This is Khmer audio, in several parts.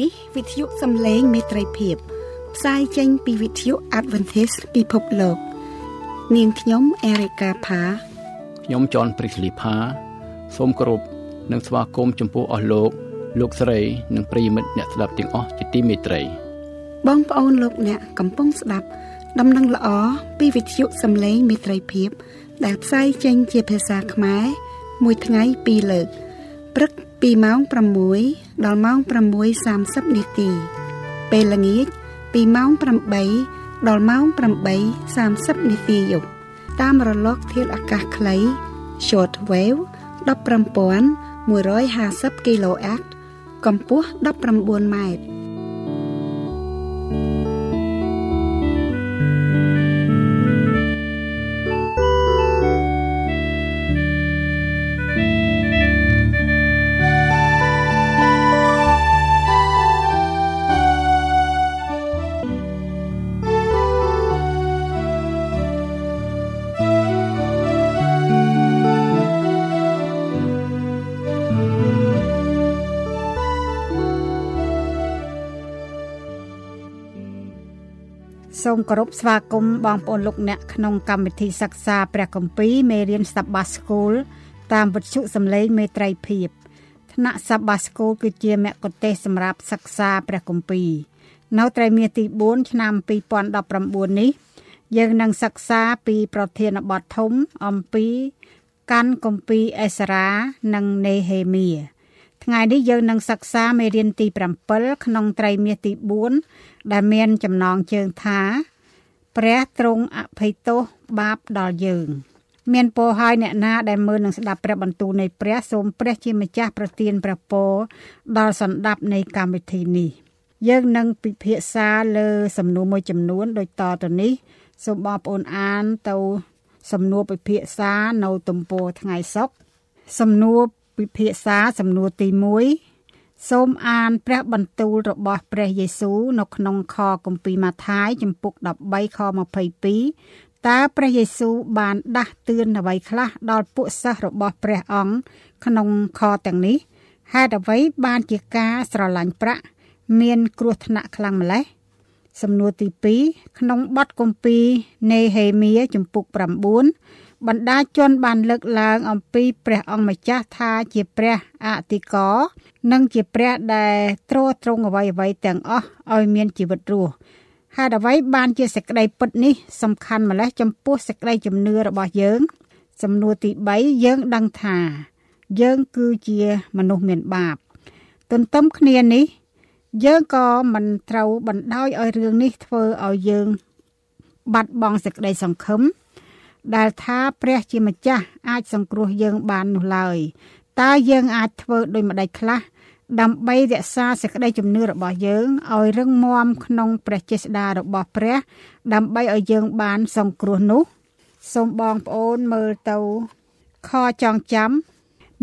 នេះវិទ្យុសំឡេងមេត្រីភាព ផ្សាយចេញពីវិទ្យុ Adventist ពិភពលោក នាងខ្ញុំអេរិកាផាខ្ញុំចនព្រីកលីផាសូមគោរពនិងស្វាគមន៍ចំពោះអស់លោកលោកស្រីនិងប្រិយមិត្តអ្នកស្ដាប់ទាំងអស់ជាទីមេត្រី បងប្អូនលោកអ្នកកំពុងស្ដាប់ ដំណឹងល្អពីវិទ្យុសំឡេងមេត្រីភាព ដែលផ្សាយចេញជាភាសាខ្មែរមួយថ្ងៃពីរលើកព្រឹក ពីម៉ោង6ដល់ម៉ោង6:30នាទី ពេលល្ងាចពីម៉ោង8ដល់ម៉ោង8:30នាទីយប់តាមរលកធាតុអាកាសខ្លី short wave 15150 kHz កម្ពស់19ម៉ែត្រ សូមគោរពស្វាគមន៍បងប្អូនលោកអ្នកក្នុងកម្មវិធីសិក្សាព្រះគម្ពីរមេរៀន Sabbath School តាមវិទ្យុសំឡេងមេត្រីភាពថ្នាក់ Sabbath School គឺជាមគ្គុទ្ទេសក៍សម្រាប់សិក្សាព្រះគម្ពីរនៅត្រីមាសទី4ឆ្នាំ2019នេះយើងនឹងសិក្សាពីប្រធានបទធំអំពីកាន់គម្ពីរអេសារ៉ានិងនេហេមៀ ថ្ងៃនេះយើងនឹងសិក្សាមេរៀនទី7ក្នុងត្រីមាសទី4ដែលមានចំណងជើងថាព្រះទ្រង់អភ័យទោសបាបដល់យើង មានពរហើយអ្នកណាដែលមើលនឹងស្ដាប់ព្រះបន្ទូលនៃព្រះសូមព្រះជាម្ចាស់ប្រទានព្រះពរដល់សន្តាប់នៃកម្មវិធីនេះ យើងនឹងពិភាក្សាលើសំណួរមួយចំនួនដូចតទៅនេះសូមបងប្អូនអានទៅសំណួរពិភាក្សានៅទំព័រថ្ងៃសុក្រសំណួរ ពិភាក្សាសំណួរទី1សូមអានព្រះបន្ទូលរបស់ព្រះយេស៊ូវនៅក្នុងខគម្ពីរម៉ាថាយចំពុក13ខ22តើព្រះយេស៊ូវបានដាស់តឿនអ្វីខ្លះដល់ពួកសិស្សរបស់ព្រះអង្គក្នុងខទាំងនេះហេតុអ្វីបានជាការស្រឡាញ់ប្រាក់មានគ្រោះថ្នាក់ខ្លាំងម្ល៉េះសំណួរទី2ក្នុងបទគម្ពីរនេហេមៀចំពុក9 បណ្ដាជនបានលើកឡើងអំពីព្រះអង្គម្ចាស់ថាជាព្រះអតិកោនិងជាព្រះដែលទ្រទ្រង់អ្វីអ្វីទាំងអស់ឲ្យមានជីវិតរស់ហេតុអ្វីបានជាសេចក្តីពិតនេះសំខាន់ម្ល៉េះចំពោះសេចក្តីជំនឿរបស់យើង សំណួរទី3យើងដឹងថា យើងគឺជាមនុស្សមានបាប ទន្ទឹមគ្នានេះ យើងក៏មិនត្រូវបណ្ដោយឲ្យរឿងនេះធ្វើឲ្យយើង បាត់បង់សេចក្តីសង្ឃឹម ដែលថាព្រះជាម្ចាស់អាចសង្គ្រោះយើងបាននោះឡើយតើយើងអាចធ្វើដូចម្តេចខ្លះដើម្បីរក្សាសេចក្តីជំនឿរបស់យើងឲ្យរឹងមាំក្នុងព្រះចេស្តារបស់ព្រះ ដើម្បីឲ្យយើងបានសង្គ្រោះនោះសូមបងប្អូនមើលទៅខចងចាំ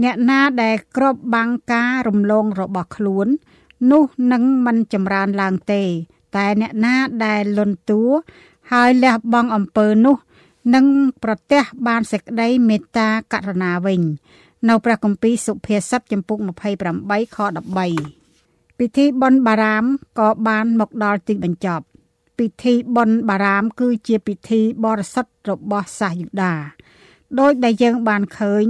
អ្នកណាដែលក្របបាំងការរំលងរបស់ខ្លួន នោះនឹងមិនចម្រើនឡើងទេ តែអ្នកណាដែលលន់តួហើយលះបង់អំពើនោះ និងប្រទះបានសេចក្តីមេត្តាករុណាវិញ នៅព្រះគម្ពីរសុភាសិតចំពុក28ខ13ពិធីបុណ្យបារាមក៏បានមកដល់ទីបញ្ចប់ ពិធីបុណ្យបារាម គឺជាពិធីបរិសុទ្ធរបស់សាសយូដាដោយដែលយើងបានឃើញ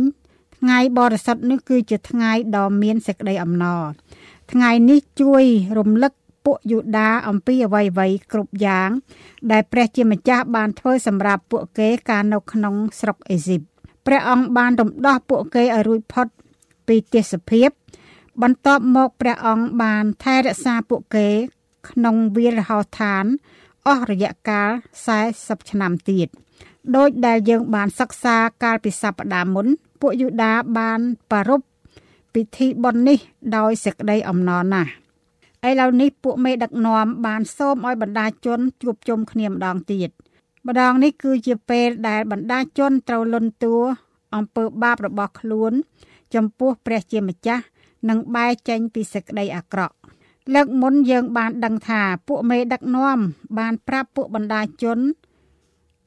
ថ្ងៃបរិសុទ្ធនេះគឺជាថ្ងៃដ៏មានសេចក្តីអំណរថ្ងៃនេះជួយរំលឹក ពួកយូដាអំពីអ្វីៗគ្រប់យ៉ាង ដែលព្រះជាម្ចាស់បានធ្វើសម្រាប់ពួកគេកាលនៅក្នុងស្រុកអេស៊ីបព្រះអង្គបានរំដោះពួកគេឲ្យរួចផុតពីទេសភាព បន្ទាប់មកព្រះអង្គបានថែរក្សាពួកគេ ក្នុងវាលរហោឋានអស់រយៈកាល40ឆ្នាំទៀតដោយដែលយើងបានសិក្សាកាលពីសប្តាហ៍មុន ពួកយូដាបានប្រារព្ធពិធីបុណ្យនេះដោយសេចក្តីអំណរណាស់ ឥឡូវនេះពួកមេដឹកនាំបានសូមឲ្យបណ្ដាជនជួបជុំគ្នាម្ដងទៀតម្ដងនេះគឺជាពេលដែលបណ្ដាជនត្រូវលន់តួអំពើបាបរបស់ខ្លួន ចំពោះព្រះជាម្ចាស់និងបែរចេញពីសេចក្តីអាក្រក់លើកមុនយើងបានដឹងថាពួកមេដឹកនាំបានប្រាប់ពួកបណ្ដាជន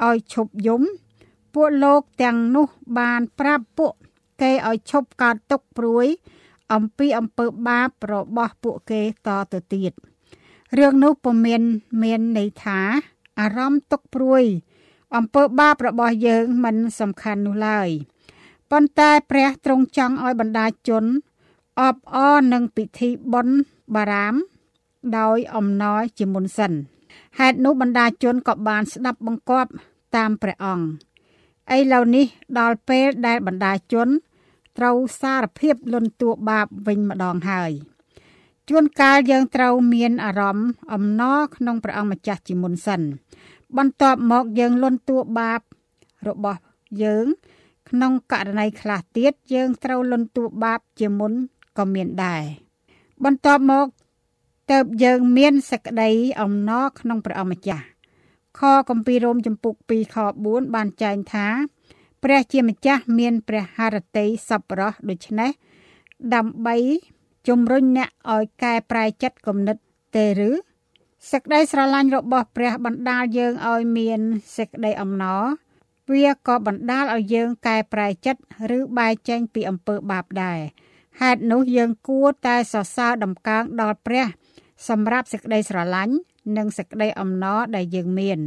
ឲ្យឈប់យំ ពួកលោកទាំងនោះបានប្រាប់ពួកគេឲ្យឈប់កើតទុកព្រួយ អំពីអំពើបាបរបស់ពួកគេតទៅទៀតរឿងនោះពុំមានមានន័យថាអារម្មណ៍ទុកព្រួយអំពើបាបរបស់យើងមិនសំខាន់នោះឡើយប៉ុន្តែព្រះទ្រង់ចង់ឲ្យបណ្ដាជនអបអរនឹងពិធីបុណ្យបារាម ដោយអំណរជាមុនសិនហេតុនោះបណ្ដាជនក៏បានស្ដាប់បង្គាប់តាមព្រះអង្គឥឡូវនេះដល់ពេលដែលបណ្ដាជន ត្រូវសារភាពលន់តួបាបវិញម្ដងហើយជួនកាលយើងត្រូវមានអារម្មណ៍អំណរក្នុងព្រះអង្គម្ចាស់ជាមុនសិន បន្ទាប់មកយើងលន់តួបាបរបស់យើង ក្នុងករណីខ្លះទៀតយើងត្រូវលន់តួបាបជាមុនក៏មានដែរបន្ទាប់មកទៅយើងមានសក្តីអំណរក្នុងព្រះអម្ចាស់ខគម្ពីររ៉ូមចំពុក2ខ4បានចែងថា ព្រះជាម្ចាស់មានព្រះハរតីសប្បុរសដូច្នេះដើម្បីជំរុញអ្នកឲ្យកែប្រែចិត្តគំនិតទេឬសេចក្តីស្រឡាញ់របស់ព្រះបណ្ដាលយើងឲ្យមានសេចក្តីអំណរវាក៏បណ្ដាលឲ្យយើងកែប្រែចិត្តឬបែកចេញពីអំពើបាបដែរហេតុនោះយើងគួរតែសរសើរដំកើងដល់ព្រះ សម្រាប់សេចក្តីស្រឡាញ់និងសេចក្តីអំណរដែលយើងមាន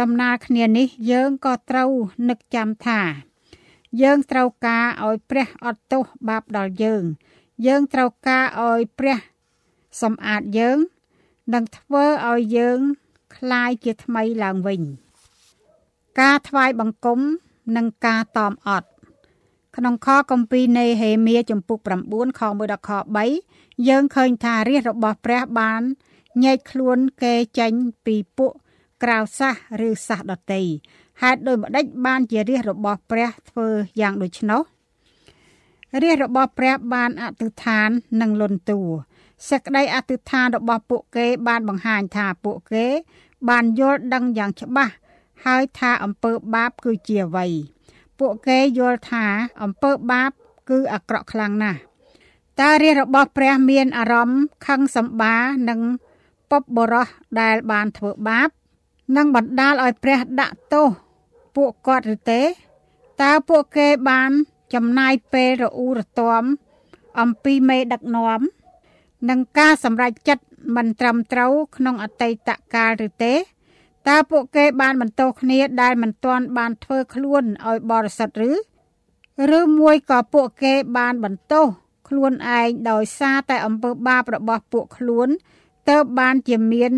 ដំណើរគ្នានេះយើងក៏ត្រូវនឹកចាំថា យើងត្រូវការឲ្យព្រះអត់ទោសបាបដល់យើង យើងត្រូវការឲ្យព្រះសម្អាតយើងនិងធ្វើឲ្យយើងคลายជាថ្មីឡើងវិញ ការថ្វាយបង្គំនិងការតอมអត់ក្នុងខគម្ពីរនៃហេមៀចំពុក9ខ1ដល់ខ3យើងឃើញថារាជរបស់ព្រះបានញែកខ្លួនគេចេញពីពួក ក្រៅសះឬសះដតីហេតុដូចម្ដេចបានជារាជរបស់ព្រះធ្វើយ៉ាងដូច្នោះរាជរបស់ព្រះបានអធិដ្ឋាននិងលន់តួសេចក្តីអធិដ្ឋានរបស់ពួកគេបានបង្ហាញថាពួកគេ បានយល់ដឹងយ៉ាងច្បាស់ហើយថាអំពើបាបគឺជាអ្វីពួកគេយល់ថាអំពើបាបគឺអាក្រក់ខ្លាំងណាស់តើរាជរបស់ព្រះមានអារម្មណ៍ខឹងសម្បានិងពពបរោះដែលបានធ្វើបាប និងបណ្ដាលឲ្យព្រះដាក់ទោសពួកគាត់ឬទេតើពួកគេបានចំណាយពេលរអ៊ូរទាំអំពីមេដឹកនាំនិងការសម្រេចចិត្តមិនត្រឹមត្រូវក្នុងអតីតកាលឬទេតើពួកគេបានបន្តគ្នាដែលមិនទាន់បានធ្វើខ្លួនឲ្យបរិសុទ្ធឬឬមួយក៏ពួកគេបានបន្តខ្លួនឯងដោយសារតែអំពើបាបរបស់ពួកខ្លួនទើបបានជាមាន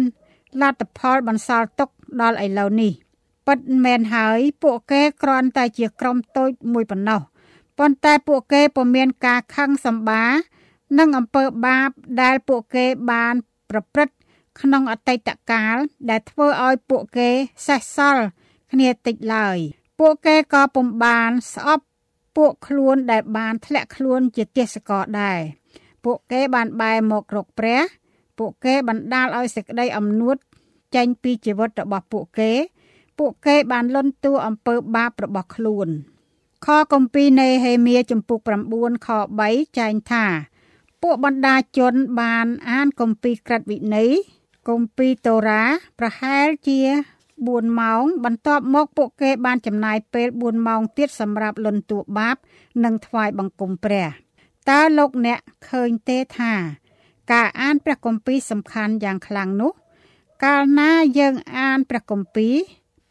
លទ្ធផលបន្សល់ទុក ដល់ឥឡូវនេះពិតមែនហើយពួកគេគ្រាន់តែជាក្រុមតូចមួយប៉ុណ្ណោះប៉ុន្តែពួកគេពុំមានការខឹងសម្បានិងអំពើបាបដែលពួកគេបានប្រព្រឹត្តក្នុងអតីតកាលដែលធ្វើឲ្យពួកគេសេះសល់គ្នាតិចឡើយ ពួកគេក៏ពុំបានស្អប់ពួកខ្លួនដែលបានធ្លាក់ខ្លួនជាទេសកលដែរពួកគេបានបែរមករកព្រះ ពួកគេបណ្ដាលឲ្យសេចក្តីអំនួត ចេញពីជីវិតរបស់ពួកគេ ពួកគេបានលន់តួអំពើបាបរបស់ខ្លួនខគម្ពីរនៃហេមៀចំពុក9ខ3ចែងថា ពួកបណ្ដាជនបានអានគម្ពីរក្រឹតវិន័យគម្ពីរតូរ៉ាប្រហែលជា4ម៉ោង បន្ទាប់មកពួកគេបានចំណាយពេល4ម៉ោងទៀតសម្រាប់លន់តួបាប និងថ្វាយបង្គំព្រះតើលោកអ្នកឃើញទេថា ការអានព្រះគម្ពីរសំខាន់យ៉ាងខ្លាំងនោះ កាលណាយើងអានព្រះគម្ពីរ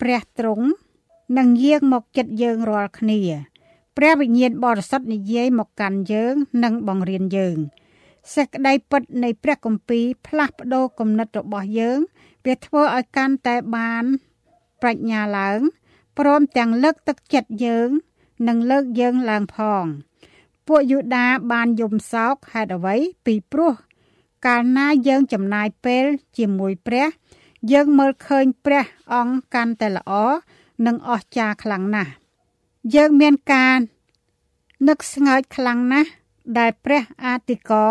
ព្រះទ្រង់នឹងយាងមកចិត្តយើងរាល់គ្នា ព្រះវិញ្ញាណបរិសុទ្ធនិយាយមកកាន់យើងនិងបង្រៀនយើងសេចក្តីពិតនៃព្រះគម្ពីរផ្លាស់ប្ដូរគំនិតរបស់យើងវាធ្វើឲ្យកាន់តែបានប្រាជ្ញាឡើងព្រមទាំងលើកទឹកចិត្តយើង និងលើកយើងឡើងផង ពួកយូដាបានយំសោកហេតុអ្វីពីព្រោះ កាលណាយើងចំណាយពេលជាមួយព្រះ យើងមើលឃើញព្រះអង្គកាន់តែល្អនិងអស្ចារ្យខ្លាំងណាស់យើងមានការនឹកស្ងើចខ្លាំងណាស់ដែលព្រះអាទិកោ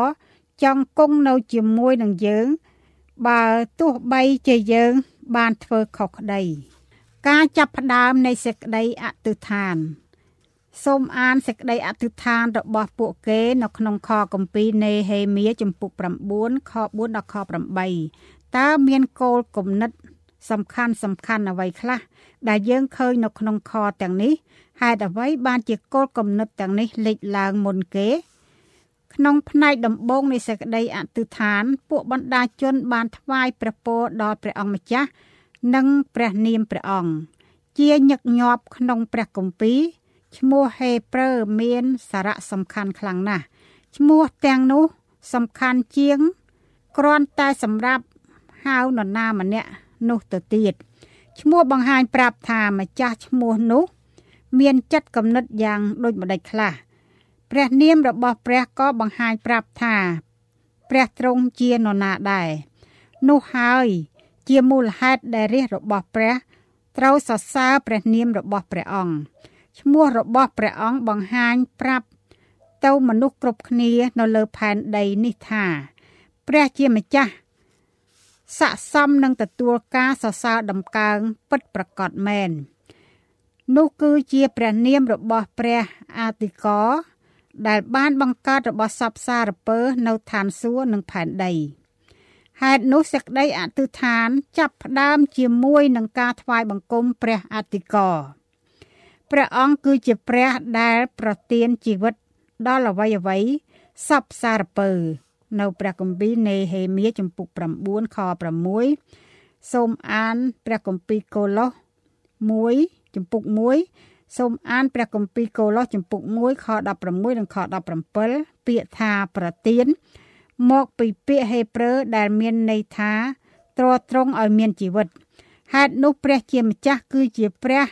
ចង់គង់នៅជាមួយនឹងយើង បើទោះបីជាយើង បានធ្វើខុសក្តី ការចាប់ផ្ដើមនៃសេចក្តីអធិដ្ឋាន សូមអានសេចក្តីអធិដ្ឋានរបស់ពួកគេនៅក្នុងខគម្ពីរនៃហេមៀចំពុក9ខ4ដល់ខ8តើមានគោលគំនិត សំខាន់សំខាន់អ្វីខ្លះ ដែលយើងឃើញនៅក្នុងខទាំងនេះហេតុអ្វីបានជាគោលគំនិតទាំងនេះលេចឡើងមុនគេ ក្នុងផ្នែកដំបូងនៃសេចក្តីអធិដ្ឋាន ពួកបណ្ដាជន បានថ្វាយព្រះពរដល់ព្រះអង្គម្ចាស់និងព្រះនាមព្រះអង្គជាញឹកញាប់ក្នុងព្រះគម្ពីរ ឈ្មោះហេព្រើរមានសារៈសំខាន់ខ្លាំងណាស់ឈ្មោះទាំងនោះសំខាន់ជាងគ្រាន់តែសម្រាប់ហៅនរណាម្នាក់នោះទៅទៀតឈ្មោះបង្ហាញប្រាប់ថាម្ចាស់ឈ្មោះនោះ មានចិត្តគំនិតយ៉ាងដូចម្ដេចខ្លះព្រះនាមរបស់ព្រះក៏បង្ហាញប្រាប់ថា ព្រះទ្រង់ជានរណាដែរនោះហើយជាមូលហេតុដែលរាជរបស់ព្រះត្រូវសរសើរព្រះនាមរបស់ព្រះអង្គ ឈ្មោះរបស់ព្រះអង្គបង្ហាញប្រាប់ទៅមនុស្សគ្រប់គ្នានៅលើផែនដីនេះថា ព្រះជាម្ចាស់ស័កសមនឹងទទួលការសរសើរដំកើងពិតប្រកបមែននោះគឺជាព្រះនាមរបស់ព្រះអាទិកោដែលបានបង្កើតរបស់សពសារពើនៅឋានសួគ៌និងផែនដីហេតុនោះសេចក្តីអធិដ្ឋាន ចាប់ផ្ដើមជាមួយនឹងការថ្វាយបង្គំព្រះអធិកោ ព្រះអង្គគឺជាព្រះដែលប្រទានជីវិតដល់អ្វីអ្វីសពសារពើ នៅព្រះគម្ពីរនេហេមៀចំពុក9ខ6សូមអានព្រះគម្ពីរកូឡូស1ចំពុក1សូមអានព្រះគម្ពីរកូឡូសចំពុក1ខ16និងខ17ពាក្យថាប្រទាន មកពីពាក្យហេប្រឺដែលមានន័យថាទ្រទ្រង់ឲ្យមានជីវិតហេតុនោះព្រះជាម្ចាស់គឺជាព្រះ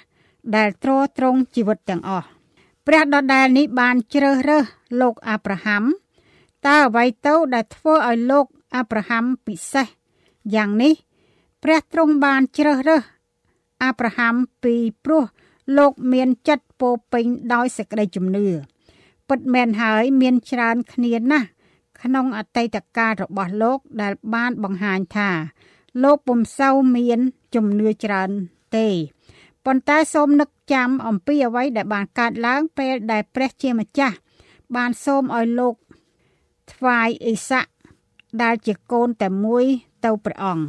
ដែលទ្រទ្រង់ជីវិតទាំងអស់ព្រះដដែលនេះបានជ្រើសរើសលោកអាប់រ៉ាហាំតើអ្វីទៅដែលធ្វើឲ្យលោកអាប់រ៉ាហាំពិសេសយ៉ាងនេះព្រះទ្រង់បានជ្រើសរើសអាប់រ៉ាហាំពីព្រោះលោកមានចិត្តពោពេញដោយសេចក្តីជំនឿពិតមែនហើយមានច្រើនគ្នាណាស់ក្នុងអតីតកាលរបស់លោកដែលបានបង្ហាញថា លោកពុំសូវមានជំនឿច្រើនទេ ប៉ុន្តែសូមនឹកចាំអំពីអ្វីដែលបានកើតឡើងពេលដែលព្រះជាម្ចាស់បានសូមឲ្យលោកថ្វាយអ៊ីសាក់ដែលជាកូនតែមួយទៅព្រះអង្គ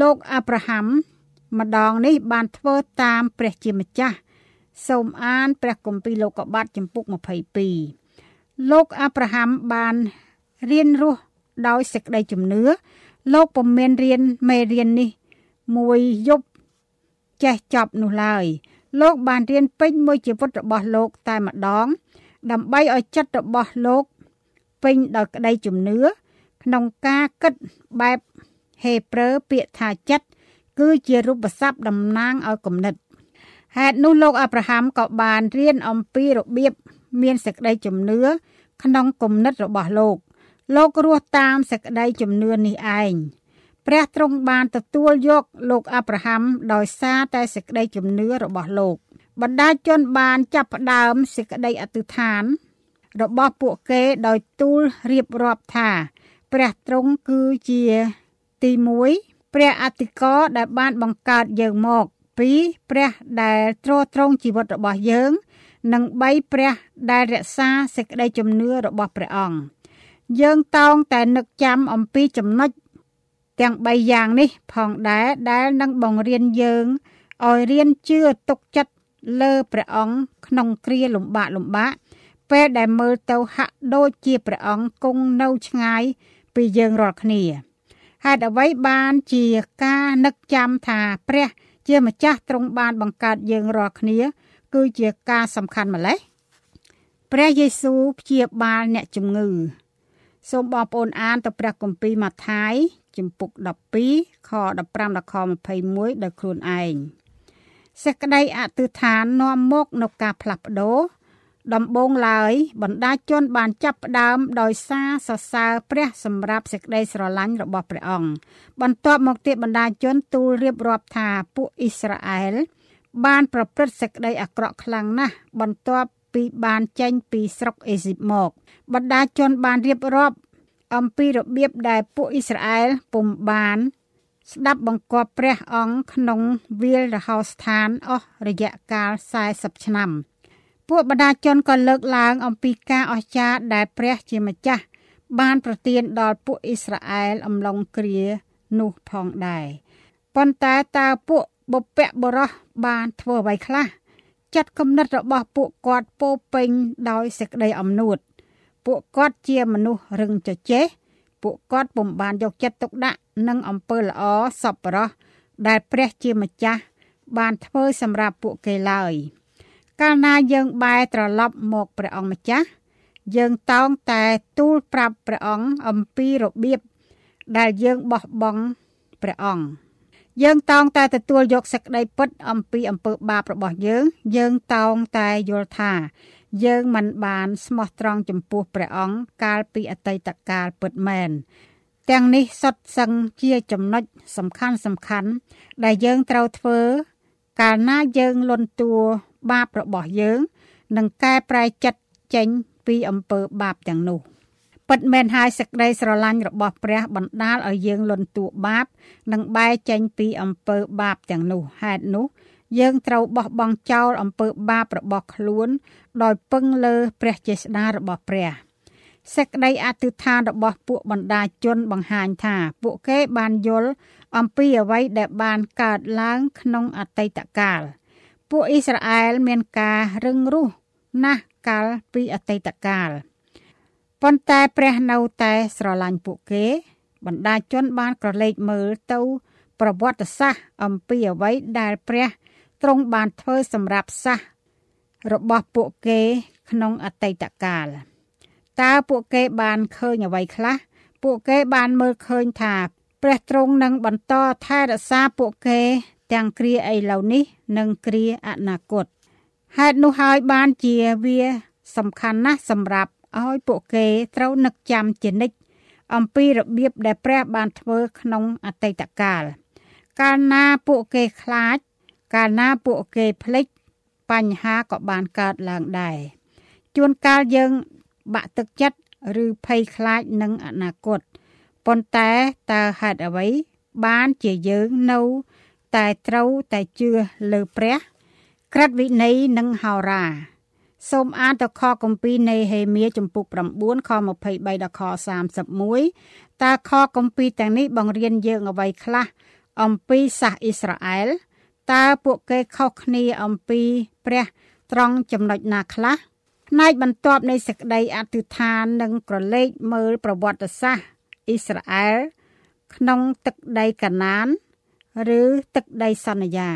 លោកអាប់រ៉ាហាំម្ដងនេះបានធ្វើតាមព្រះជាម្ចាស់សូមអានព្រះគម្ពីរលោកុបាទចំពុក22លោកអាប់រ៉ាហាំបានរៀនរស់ដោយសេចក្តីជំនឿលោកពុំមានរៀនមេរៀននេះមួយយប់ ចេះចប់នោះឡើយលោកបានរៀនពេញមួយជីវិតរបស់លោកតែម្ដង ដើម្បីឲ្យចិត្តរបស់លោកពេញដោយក្តីជំនឿក្នុងការគិតបែបហេប្រឺពាក្យថាចិត្តគឺជារូបស័ព្ទតំណាងឲ្យគំនិតហេតុនោះលោកអាប់រ៉ាហាំក៏បានរៀនអំពីរបៀបមានសេចក្តីជំនឿក្នុងគំនិតរបស់លោក លោករស់តាមសេចក្តីជំនឿនេះឯង ព្រះទ្រង់បានទទួលយកលោកអាប់រ៉ាហាំដោយសារតែសេចក្តីជំនឿរបស់លោក បណ្ដាជនបានចាប់ផ្ដើមសេចក្តីអធិដ្ឋាន របស់ពួកគេដោយទូលរៀបរាប់ថា ព្រះទ្រង់គឺជាទី1ព្រះអតិកោដែលបានបង្កើតយើងមក2ព្រះដែលទ្រទ្រង់ជីវិតរបស់យើង និង3ព្រះដែលរក្សាសេចក្តីជំនឿរបស់ព្រះអង្គយើងតោងតែនឹកចាំអំពីចំណុច ទាំង3យ៉ាងនេះ ផងដែរដែលនឹងបង្រៀនយើងឲ្យរៀនជឿទុកចិត្តលើព្រះអង្គក្នុងគ្រាលំបាកលំបាកពេលដែលមើលទៅហាក់ដូចជាព្រះអង្គគង់នៅឆ្ងាយពីយើងរាល់គ្នាហេតុអ្វីបានជាការនឹកចាំថាព្រះ ជាម្ចាស់ទ្រង់បានបង្កើតយើងរាល់គ្នា គឺជាការសំខាន់ម្ល៉េះព្រះយេស៊ូវព្យាបាលអ្នកជំងឺសូមបងប្អូនអានទៅព្រះគម្ពីរម៉ាថាយ ជំពូក12ខ15ដល់ខ21ដោយខ្លួនឯងសេចក្តីអធិដ្ឋាននាំមកនូវការផ្លាស់ប្ដូរដំបូងឡើយបណ្ដាជនបានចាប់ផ្ដើមដោយសារសរសើរព្រះសម្រាប់សេចក្តីស្រឡាញ់របស់ព្រះអង្គបន្ទាប់មកទៀតបណ្ដាជនទូលរៀបរាប់ថាពួកអ៊ីស្រាអែលបានប្រព្រឹត្តសេចក្តីអាក្រក់ខ្លាំងណាស់បន្ទាប់ពីបានចេញពីស្រុកអេស៊ីបមកបណ្ដាជនបានរៀបរាប់ អំពីរបៀបដែលពួកអ៊ីស្រាអែលពុំបាន ស្ដាប់បង្គាប់ព្រះអង្គក្នុងវាលរហោស្ថានអស់រយៈកាល40ឆ្នាំ ពួកបដាជនក៏លើកឡើងអំពីការអស្ចារ្យដែលព្រះជាម្ចាស់បានប្រទានដល់ពួកអ៊ីស្រាអែលអំឡុងគ្រានោះផងដែរប៉ុន្តែតើពួកបុព្វបុរសបានធ្វើអ្វីខ្លះចិត្តគំនិតរបស់ពួកគាត់ពោពេញដោយសេចក្តីអំនួត ពួកគាត់ជាមនុស្សរឹងចចេះពួកគាត់ពុំបានយកចិត្តទុកដាក់នឹងអំពើល្អសប្បុរសដែលព្រះជាម្ចាស់បានធ្វើសម្រាប់ពួកគេឡើយកាលណាយើងបែរត្រឡប់មកព្រះអង្គម្ចាស់យើងតោងតែទូលប្រាប់ព្រះអង្គអំពីរបៀបដែលយើងបោះបង់ព្រះអង្គយើងតោងតែទទួលយកសេចក្តីពិតអំពីអំពើបាបរបស់យើង យើងតោងតែយល់ថា យើងមិនបានស្មោះត្រង់ចំពោះព្រះអង្គកាលពីអតីតកាលពិតមែនទាំងនេះសុទ្ធសឹងជាចំណុចសំខាន់សំខាន់ ដែលយើងត្រូវធ្វើ កាលណាយើងលន់តួបាបរបស់យើងនិងកែប្រែចិត្តចេញពីអំពើបាបទាំងនោះពិតមែនហើយសេចក្តីស្រឡាញ់របស់ព្រះបណ្ដាលឲ្យយើងលន់តួបាប និងបែរចេញពីអំពើបាបទាំងនោះហេតុនោះ យើងត្រូវបោះបង់ចោលអំពើបាបរបស់ខ្លួន ដោយពឹងលើព្រះចេស្តារបស់ព្រះសេចក្តីអធិដ្ឋានរបស់ពួកបណ្ដាជនបង្ហាញថាពួកគេបានយល់អំពីអ្វីដែលបានកើតឡើងក្នុងអតីតកាល ពួកអ៊ីស្រាអែលមានការរឹងរូសណាស់កាលពីអតីតកាលប៉ុន្តែព្រះនៅតែស្រឡាញ់ពួកគេ បណ្ដាជនបានក្រឡេកមើលទៅ ប្រវត្តិសាស្ត្រអំពីអ្វីដែលព្រះ ទ្រង់បានធ្វើសម្រាប់សាសរបស់ពួកគេក្នុងអតីតកាលតើពួកគេបានឃើញអ្វីខ្លះពួកគេបានមើលឃើញថា ព្រះទ្រង់នឹងបន្តថែរក្សាពួកគេ ទាំងគ្រាឥឡូវនេះ និងគ្រាអនាគតហេតុនោះហើយបានជាវាសំខាន់ណាស់សម្រាប់ឲ្យពួកគេត្រូវនឹកចាំជានិច្ចអំពីរបៀបដែលព្រះបានធ្វើក្នុងអតីតកាល កាលណាពួកគេខ្លាច កាលណាពួកគេភ្លេចបញ្ហាក៏បានកើតឡើងដែរជួនកាលយើងបាក់ទឹកចិត្តឬភ័យខ្លាចនឹងអនាគតប៉ុន្តែតើហេតុអ្វីបានជាយើងនៅតែត្រូវតែជឿលើព្រះក្រិតវិន័យនិងហោរាសូមអានទៅខគម្ពីរនៃហេមៀចំពុក9ខ23ដល់ខ31តើខគម្ពីរទាំងនេះបង្រៀនយើងអ្វីខ្លះអំពីសាសអ៊ីស្រាអែល តើពួកគេខុសគ្នាអំពីព្រះត្រង់ចំណុចណាខ្លះផ្នែកបន្ទាប់នៃសេចក្តីអធិដ្ឋាននិងក្រឡេកមើលប្រវត្តិសាស្ត្រអ៊ីស្រាអែលក្នុងទឹកដីកាណាន ឬទឹកដីសន្យា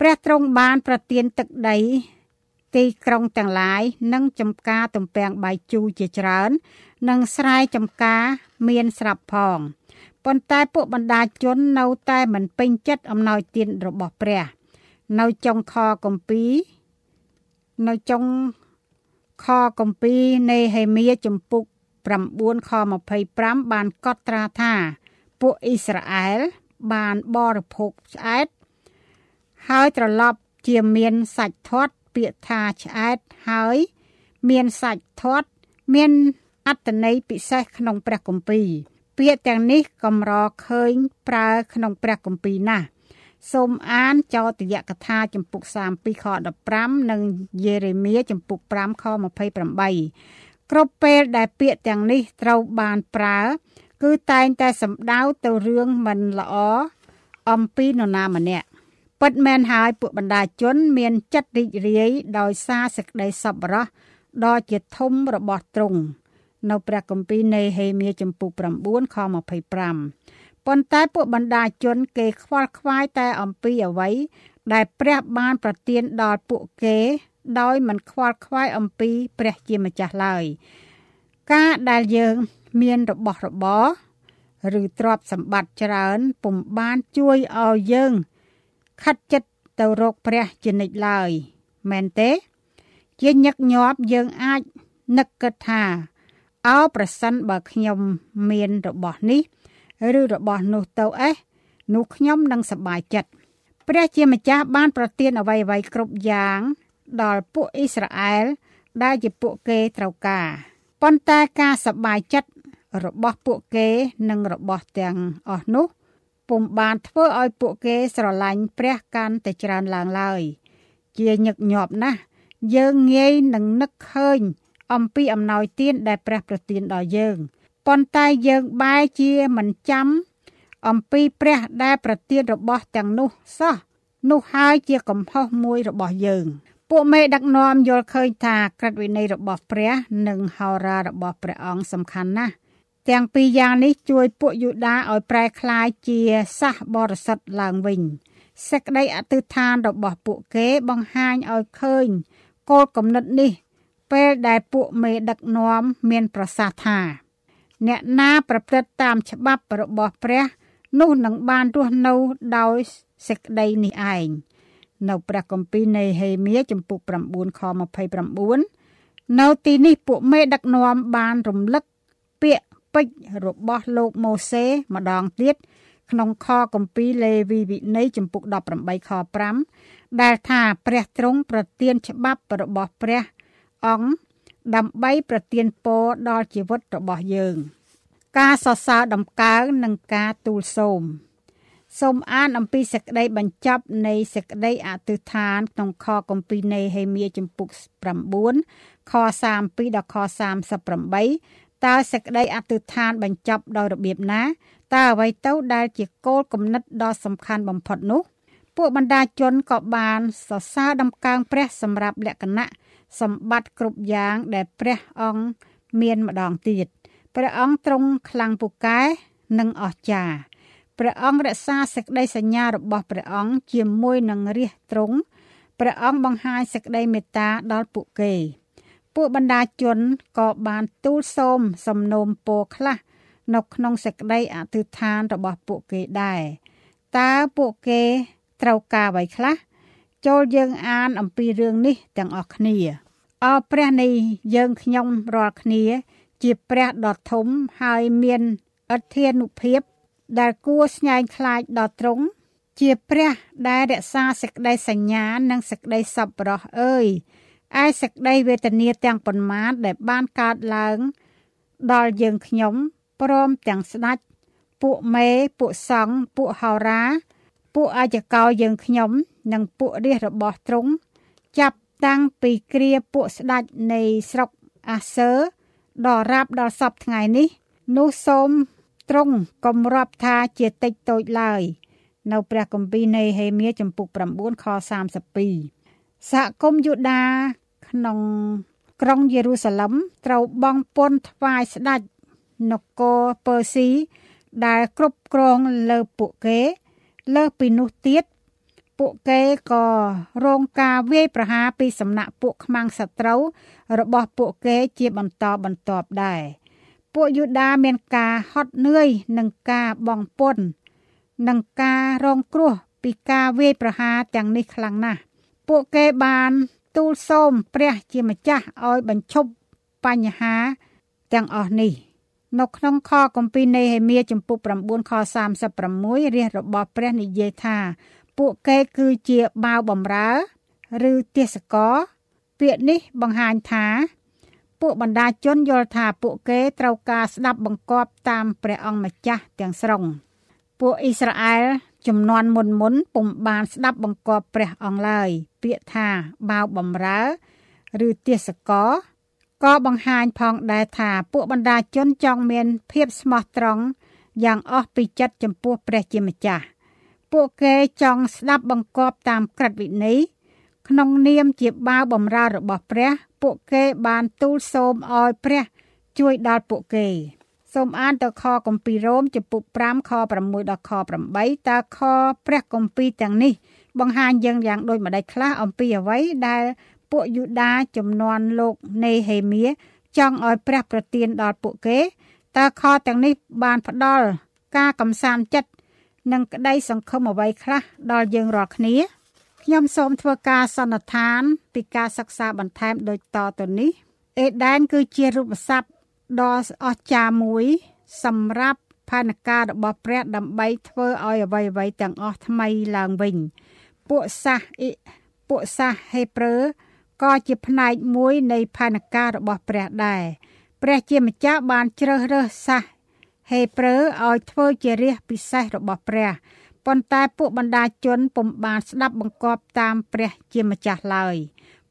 ព្រះទ្រង់បានប្រទានទឹកដី ទីក្រុងទាំងឡាយនិងចំការទំពាំងបាយជូរជាច្រើន និងស្រែចំការមានស្រាប់ផង ប៉ុន្តែពួកបណ្ដាជននៅតែមិនពេញចិត្តអំណោយទានរបស់ព្រះ នៅចុងខកំពីនៅចុងខកំពីនៃហេមៀចំពុក9ខ25បានកត់ត្រាថា ពួកអ៊ីស្រាអែលបានបរិភោគឆ្អែតហើយត្រឡប់ជាមានសាច់ធាត់ពាក្យថាឆ្អែតហើយ មានសាច់ធាត់មានអត្តន័យពិសេសក្នុងព្រះគម្ពីរ ពាក្យទាំងនេះកម្រឃើញប្រើក្នុងព្រះគម្ពីរណាស់សូមអានចោទយកថាចំពុក32ខ15និងយេរេមៀចំពុក5ខ28គ្រប់ពេលដែលពាក្យទាំងនេះត្រូវបានប្រើ គឺតែងតែសំដៅទៅរឿងមិនល្អអំពីនរណាម្នាក់ពិតមែនហើយពួកបណ្ដាជន មានចិត្តរីករាយដោយសារសេចក្តីសប្បុរសដ៏ជាធំរបស់ទ្រង់ នៅព្រះគម្ពីរនៃហេមៀចំពុក9ខ25ប៉ុន្តែពួកបណ្ដាជនគេខ្វល់ខ្វាយតែអំពីអ្វីដែលព្រះបានប្រទានដល់ពួកគេ ដោយមិនខ្វល់ខ្វាយអំពីព្រះជាម្ចាស់ឡើយ ការដែលយើងមានរបស់របរឬទ្រព្យសម្បត្តិច្រើនពុំបានជួយឲ្យយើងខិតចិត្តទៅរកព្រះជានិច្ចឡើយមែនទេ ជាញឹកញាប់យើងអាចនឹកគិតថា អោប្រសិនបើខ្ញុំមានរបស់នេះឬរបស់នោះទៅអេះនោះខ្ញុំនឹងសប្បាយចិត្តព្រះជាម្ចាស់បានប្រទានអ្វីអ្វីគ្រប់យ៉ាងដល់ពួកអ៊ីស្រាអែលដែលជាពួកគេត្រូវការប៉ុន្តែការសប្បាយចិត្តរបស់ពួកគេនិងរបស់ទាំងអស់នោះពុំបានធ្វើឲ្យពួកគេស្រឡាញ់ព្រះកាន់តែច្រើនឡើងឡើយ ជាញឹកញាប់ណាស់យើងងាយនឹងនឹកឃើញ អំពីអំណោយទានដែលព្រះប្រទានដល់យើងប៉ុន្តែយើងបែរជាមិនចាំអំពីព្រះដែលប្រទានរបស់ទាំងនោះសោះនោះហើយជាកំហុសមួយរបស់យើង ពួកមេដឹកនាំយល់ឃើញថាក្រឹតវិន័យរបស់ព្រះនិងហោរារបស់ព្រះអង្គសំខាន់ណាស់ទាំងពីរយ៉ាងនេះជួយពួកយូដាឲ្យប្រែក្លាយជាសាសបរិសុទ្ធឡើងវិញសេចក្តីអធិដ្ឋានរបស់ពួកគេបង្ហាញឲ្យឃើញគោលគំនិតនេះ ពេលដែលពួកមេដឹកនាំមានប្រសាសន៍ថា អ្នកណាប្រព្រឹត្តតាមច្បាប់របស់ព្រះនោះនឹងបានរស់នៅដោយសេចក្តីនេះឯងនៅព្រះគម្ពីរនៃហេមៀចំពុក9ខ29នៅទីនេះពួកមេដឹកនាំបានរំលឹកពាក្យពេចន៍របស់លោកម៉ូសេម្ដងទៀតក្នុងខគម្ពីរលេវីវិន័យចំពុក18ខ5ដែលថាព្រះទ្រង់ប្រទានច្បាប់របស់ព្រះ អង្គដើម្បីប្រទានពរដល់ជីវិតរបស់យើង ការសរសើរដំកើងនិងការទូលសូមសូមអានអំពីសេចក្តីបញ្ចប់នៃសេចក្តីអធិដ្ឋានក្នុងខគម្ពីរនៃហេមៀចំពុក9ខ32ដល់ខ38តើសេចក្តីអធិដ្ឋានបញ្ចប់ដោយរបៀបណាតើអ្វីទៅដែលជាគោលគំនិតដ៏សំខាន់បំផុតនោះ ពួកបណ្ដាជនក៏បានសរសើរដំកើងព្រះសម្រាប់លក្ខណៈ សម្បត្តិគ្រប់យ៉ាងដែលព្រះអង្គមានម្ដងទៀតព្រះអង្គទ្រង់ខ្លាំងពូកែនិងអស្ចារ្យព្រះអង្គរក្សាសេចក្តីសញ្ញារបស់ព្រះអង្គជាមួយនឹងរាជទ្រង់ព្រះអង្គបង្ហាញសេចក្តីមេត្តាដល់ពួកគេ ពួកបណ្ដាជនក៏បានទូលសូមសំណូមពរខ្លះនៅក្នុងសេចក្តីអធិដ្ឋានរបស់ពួកគេដែរតើពួកគេត្រូវការអ្វីខ្លះ ចូលយើងអានអំពីរឿងនេះទាំងអស់គ្នាអរព្រះនៃយើងខ្ញុំរាល់គ្នា ជាព្រះដ៏ធំហើយមានអធិនុភាព ដែលគួរស្ញែងខ្លាចដល់ទ្រង់ជាព្រះដែលរក្សាសេចក្តីសញ្ញានិងសេចក្តីសប្បុរសអើយឯសេចក្តីវេទនាទាំងប៉ុន្មានដែលបានកើតឡើង ដល់យើងខ្ញុំព្រមទាំងស្ដេចពួកមេពួកសង្ឃពួកហោរា ពួកអាយកោយើងខ្ញុំ និងពួករាជរបស់ទ្រង់ចាប់តាំងពីគ្រាពួកស្ដេចនៃស្រុកអាសឺដល់រាប់ដល់សពថ្ងៃនេះ នោះសូមទ្រង់កុំរាប់ថាជាតិចតូចឡើយ នៅព្រះគម្ពីរនៃហេមៀចំពុក9ខ32សហគមន៍យូដាក្នុងក្រុងយេរូសាឡឹមត្រូវបង់ពន្ធថ្វាយស្ដេចនគរពើស៊ីដែលគ្រប់គ្រងលើពួកគេ លើសពីនោះទៀតពួកគេក៏រងការវាយប្រហារពីសំណាក់ពួកខ្មាំងសត្រូវរបស់ពួកគេជាបន្តបន្ទាប់ដែរពួកយូដាមានការហត់នឿយនឹងការបង់ពន្ធនិងការរងគ្រោះពីការវាយប្រហារទាំងនេះខ្លាំងណាស់ពួកគេបានទូលសូមព្រះជាម្ចាស់ឲ្យបញ្ឈប់បញ្ហាទាំងអស់នេះ នៅក្នុងខគម្ពីរនេហេមៀចំពុក9ខ36រាជរបស់ព្រះនិយាយថាពួកគេគឺជាបាវបំរើ ឬទេសកោពាក្យនេះបង្ហាញថា ពួកបណ្ដាជនយល់ថាពួកគេត្រូវការស្ដាប់បង្គាប់តាមព្រះអង្គម្ចាស់ទាំងស្រុង ពួកអ៊ីស្រាអែលចំនួនមុនមុនពុំបានស្ដាប់បង្គាប់ព្រះអង្គឡើយពាក្យថាបាវបំរើ ឬទេសកោ ក៏បង្ហាញផងដែរថាពួកបណ្ដាជនចង់មានភាពស្មោះត្រង់យ៉ាងអស់ពីចិត្តចំពោះព្រះជាម្ចាស់ពួកគេចង់ស្ដាប់បង្គាប់តាមក្រឹតវិន័យក្នុងនាមជាបាវបំរើរបស់ព្រះ ពួកគេបានទូលសូមឲ្យព្រះជួយដល់ពួកគេសូមអានទៅខគម្ពីររ៉ូមចំពុក5ខ6ដល់ខ8តើខព្រះគម្ពីរទាំងនេះ បង្ហាញយើងយ៉ាងដូចម្ដេចខ្លះអំពីអ្វីដែល ពួកយូដាចំនួនលោកនេហេមៀចង់ឲ្យព្រះប្រទានដល់ពួកគេតើខទាំងនេះបានផ្ដល់ការកំសាន្តចិត្តនិងក្តីសង្ឃឹមអ្វីខ្លះដល់យើងរាល់គ្នាខ្ញុំសូមធ្វើការសន្និដ្ឋានពីការសិក្សាបន្ថែមដូចតទៅនេះអេដែនគឺជារូបស័ព្ទដ៏អស្ចារ្យមួយ សម្រាប់ផែនការរបស់ព្រះដើម្បីធ្វើឲ្យអ្វីៗទាំងអស់ថ្មីឡើងវិញ ពួកសាសពួកសាសហេប្រឺ ក៏ជាផ្នែកមួយនៃផែនការរបស់ព្រះដែរព្រះជាម្ចាស់បានជ្រើសរើសសាសហេប្រឺឲ្យធ្វើជារាជពិសេសរបស់ព្រះប៉ុន្តែពួកបណ្ដាជនពុំបានស្ដាប់បង្គាប់តាមព្រះជាម្ចាស់ឡើយ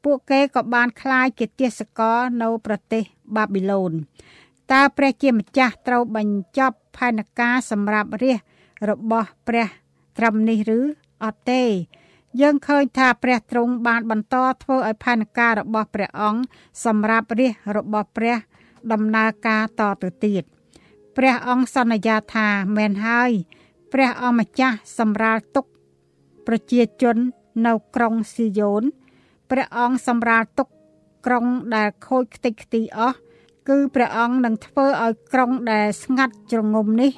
ពួកគេក៏បានคลายជាទាសករនៅប្រទេសបាប៊ីឡូនតើព្រះជាម្ចាស់ត្រូវបញ្ចប់ផែនការសម្រាប់រាជរបស់ព្រះត្រឹមនេះឬអត់ទេ យើងឃើញថាព្រះទ្រង់បានបន្តធ្វើឲ្យផែនការរបស់ព្រះអង្គសម្រាប់រាជរបស់ព្រះដំណើរការតទៅទៀតព្រះអង្គសន្យាថាមែនហើយព្រះអង្គម្ចាស់សម្រាលទុកប្រជាជននៅក្រុងស៊ីយ៉ូនព្រះអង្គសម្រាលទុកក្រុងដែលខូចខ្ទេចខ្ទីអស់គឺព្រះអង្គនឹងធ្វើឲ្យក្រុងដែលស្ងាត់ជ្រងំនេះ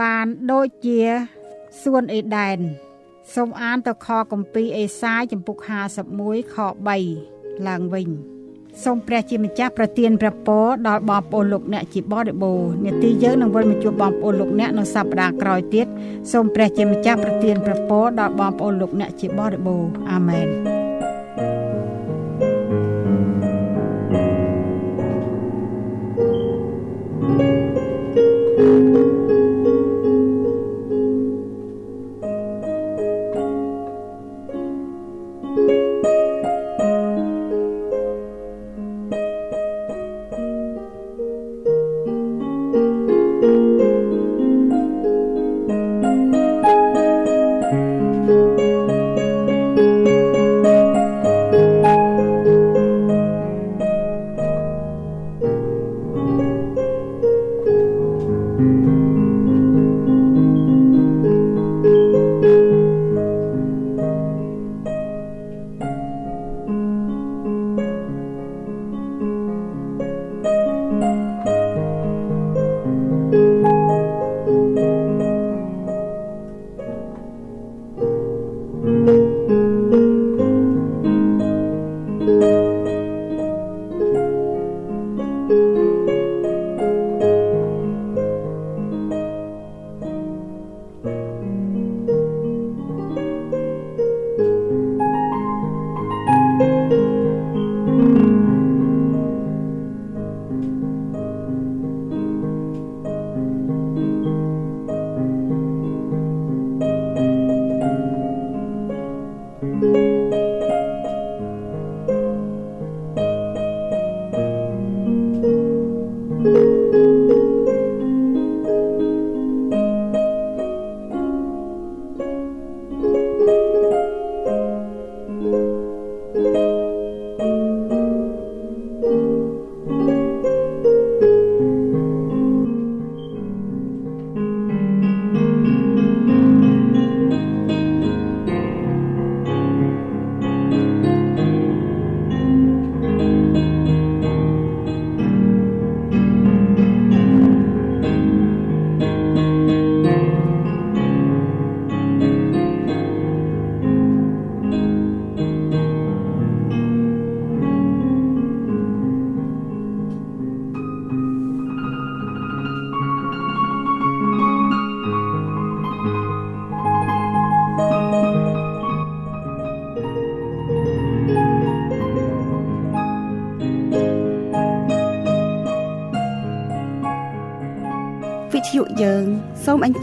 បានដូចជាសួនអេដែន សូមអានទៅខគម្ពីរអេសាយចំពុក51ខ3ឡើងវិញសូមព្រះជាម្ចាស់ប្រទានព្រះពរដល់បងប្អូនលោកអ្នកជាបរិបូរនាទីយើងនឹងវិលមកជួបបងប្អូនលោកអ្នកនៅសប្តាហ៍ក្រោយទៀតសូមព្រះជាម្ចាស់ប្រទានព្រះពរដល់បងប្អូនលោកអ្នកជាបរិបូរអាមែន